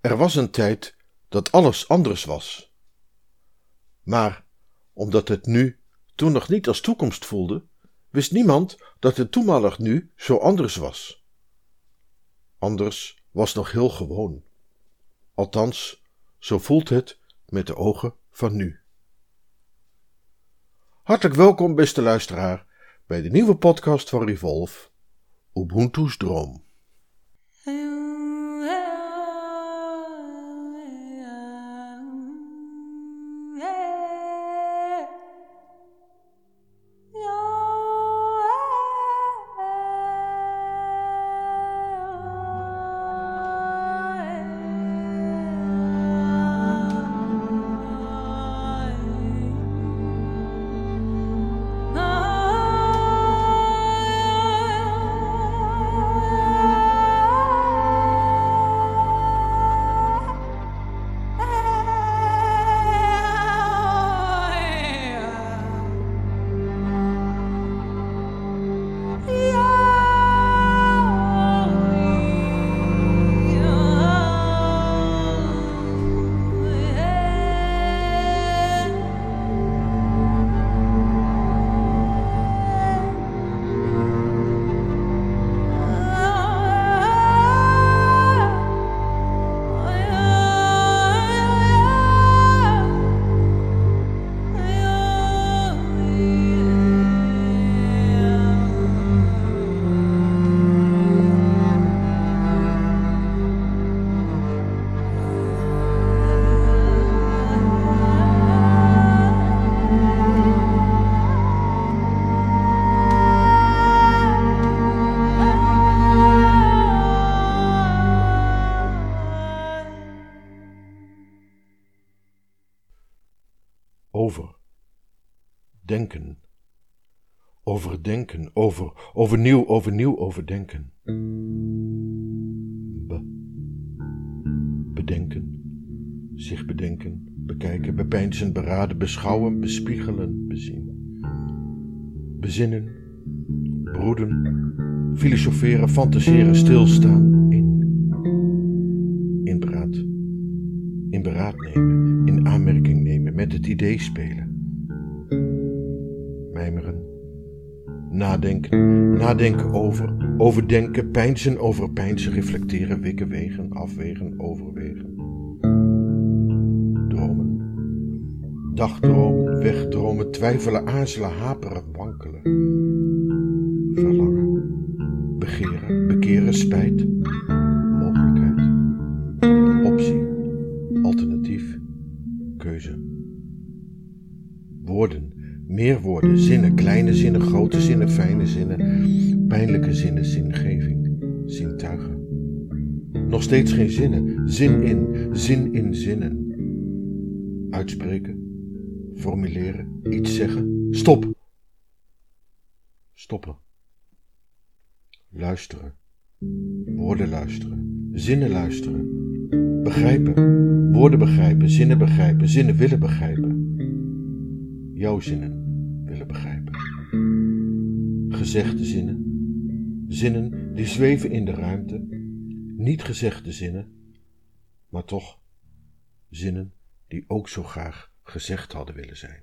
Er was een tijd dat alles anders was. Maar omdat het nu toen nog niet als toekomst voelde, wist niemand dat het toenmalig nu zo anders was. Anders was nog heel gewoon. Althans, zo voelt het met de ogen van nu. Hartelijk welkom, beste luisteraar, bij de nieuwe podcast van Revolve, Ubuntu's Droom. Overdenken, over, overnieuw, overnieuw overdenken. Be. Bedenken. Zich bedenken, bekijken, bepeinzen, beraden, beschouwen, bespiegelen, bezien. Bezinnen, broeden, filosoferen, fantaseren, stilstaan, in. In beraad. In beraad nemen, in aanmerking nemen, met het idee spelen. Nadenken, nadenken over, overdenken, peinzen over peinzen, reflecteren, wikken, wegen, afwegen, overwegen. Dromen. Dagdromen, wegdromen, twijfelen, aarzelen, haperen, wankelen. Verlangen. Begeren, bekeren, spijt, meer woorden, zinnen, kleine zinnen, grote zinnen, fijne zinnen, pijnlijke zinnen, zingeving, zintuigen. Nog steeds geen zinnen, zin in, zin in zinnen. Uitspreken, formuleren, iets zeggen, stop. Stoppen. Luisteren, woorden luisteren, zinnen luisteren, begrijpen, woorden begrijpen, zinnen begrijpen, zinnen willen begrijpen. Jouw zinnen begrijpen. Gezegde zinnen, zinnen die zweven in de ruimte, niet gezegde zinnen, maar toch zinnen die ook zo graag gezegd hadden willen zijn.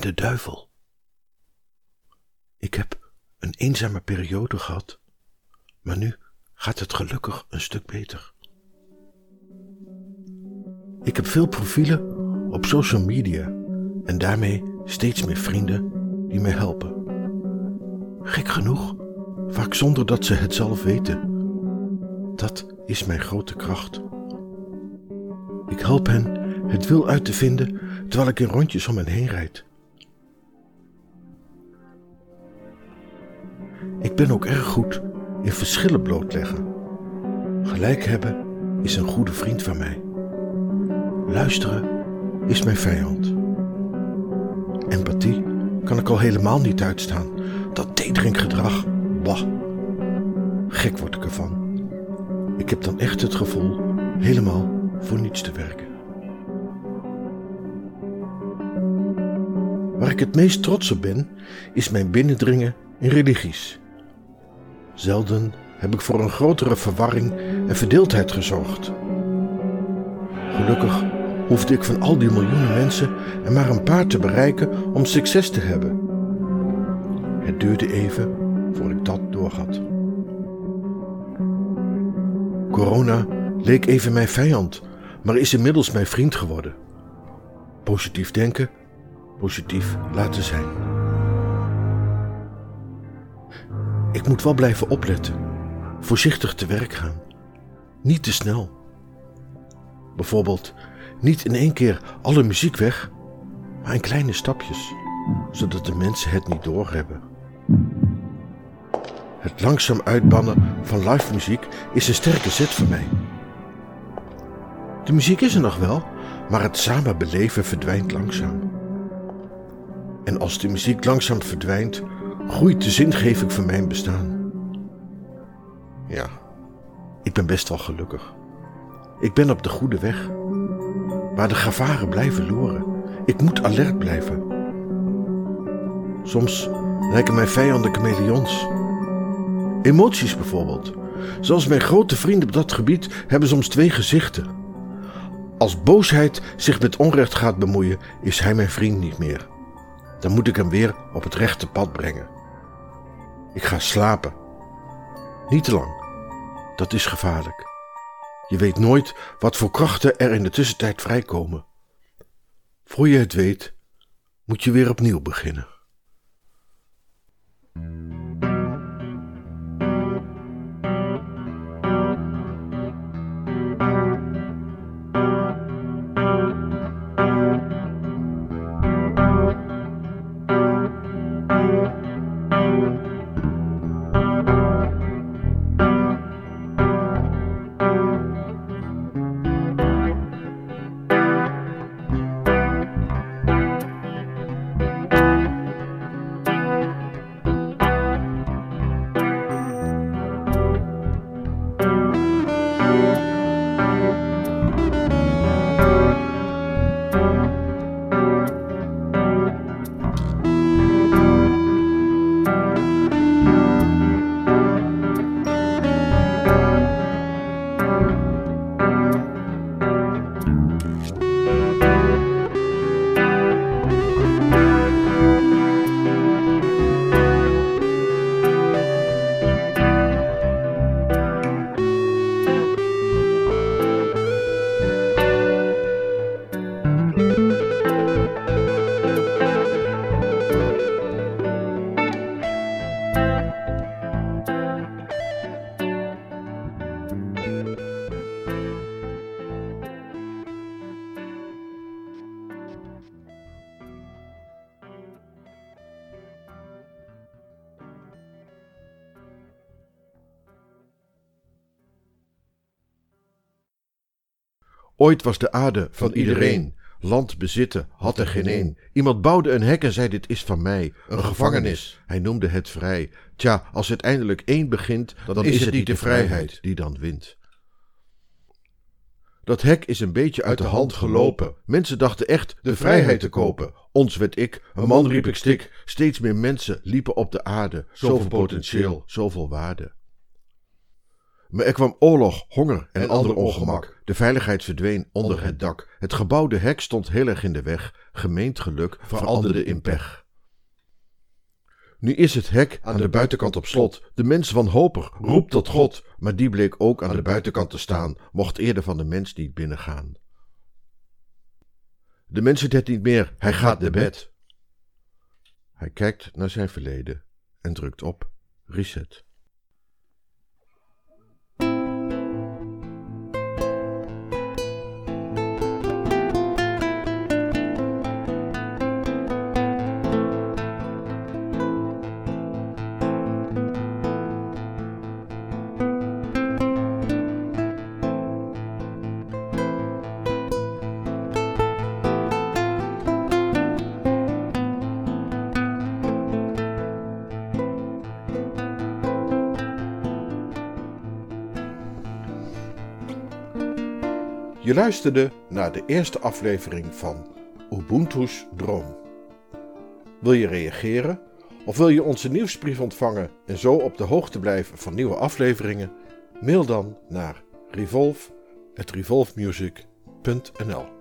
de duivel. Ik heb een eenzame periode gehad, maar nu gaat het gelukkig een stuk beter. Ik heb veel profielen op social media en daarmee steeds meer vrienden die mij helpen. Gek genoeg, vaak zonder dat ze het zelf weten. Dat is mijn grote kracht. Ik help hen het wil uit te vinden terwijl ik in rondjes om hen heen rijd. Ik ben ook erg goed in verschillen blootleggen. Gelijk hebben is een goede vriend van mij. Luisteren is mijn vijand. Empathie kan ik al helemaal niet uitstaan. Dat theedrinkgedrag, bah. Gek word ik ervan. Ik heb dan echt het gevoel helemaal voor niets te werken. Waar ik het meest trots op ben, is mijn binnendringen in religies. Zelden heb ik voor een grotere verwarring en verdeeldheid gezorgd. Gelukkig hoefde ik van al die miljoenen mensen er maar een paar te bereiken om succes te hebben. Het duurde even voor ik dat doorhad. Corona leek even mijn vijand, maar is inmiddels mijn vriend geworden. Positief denken, positief laten zijn. Ik moet wel blijven opletten, voorzichtig te werk gaan, niet te snel. Bijvoorbeeld niet in één keer alle muziek weg, maar in kleine stapjes, zodat de mensen het niet doorhebben. Het langzaam uitbannen van live muziek is een sterke zet voor mij. De muziek is er nog wel, maar het samen beleven verdwijnt langzaam. En als de muziek langzaam verdwijnt, groeit de zingeving van mijn bestaan. Ja, ik ben best wel gelukkig. Ik ben op de goede weg. Maar de gevaren blijven loeren. Ik moet alert blijven. Soms lijken mijn vijanden chameleons. Emoties bijvoorbeeld. Zoals mijn grote vrienden op dat gebied hebben soms twee gezichten. Als boosheid zich met onrecht gaat bemoeien, is hij mijn vriend niet meer. Dan moet ik hem weer op het rechte pad brengen. Ik ga slapen. Niet te lang. Dat is gevaarlijk. Je weet nooit wat voor krachten er in de tussentijd vrijkomen. Voor je het weet, moet je weer opnieuw beginnen. Ooit was de aarde van iedereen. Land bezitten had er geen een. Iemand bouwde een hek en zei: Dit is van mij. Een gevangenis. Hij noemde het vrij. Tja, als het eindelijk één begint, dan, is het niet de vrijheid die dan wint. Dat hek is een beetje uit de hand gelopen. Mensen dachten echt de vrijheid te kopen. Ons werd ik, een man riep ik stik. Steeds meer mensen liepen op de aarde. Zoveel potentieel, zoveel waarde. Maar er kwam oorlog, honger en, ander ongemak. De veiligheid verdween onder het dak. Het gebouwde hek stond heel erg in de weg. Gemeend geluk veranderde in pech. Nu is het hek aan de buitenkant op slot. De mens wanhopig roept tot God, maar die bleek ook aan de buitenkant te staan, mocht eerder van de mens niet binnengaan. De mens het niet meer, hij gaat naar bed. Hij kijkt naar zijn verleden en drukt op reset. Je luisterde naar de eerste aflevering van Ubuntu's Droom. Wil je reageren of wil je onze nieuwsbrief ontvangen en zo op de hoogte blijven van nieuwe afleveringen? Mail dan naar revolve@revolvemusic.nl.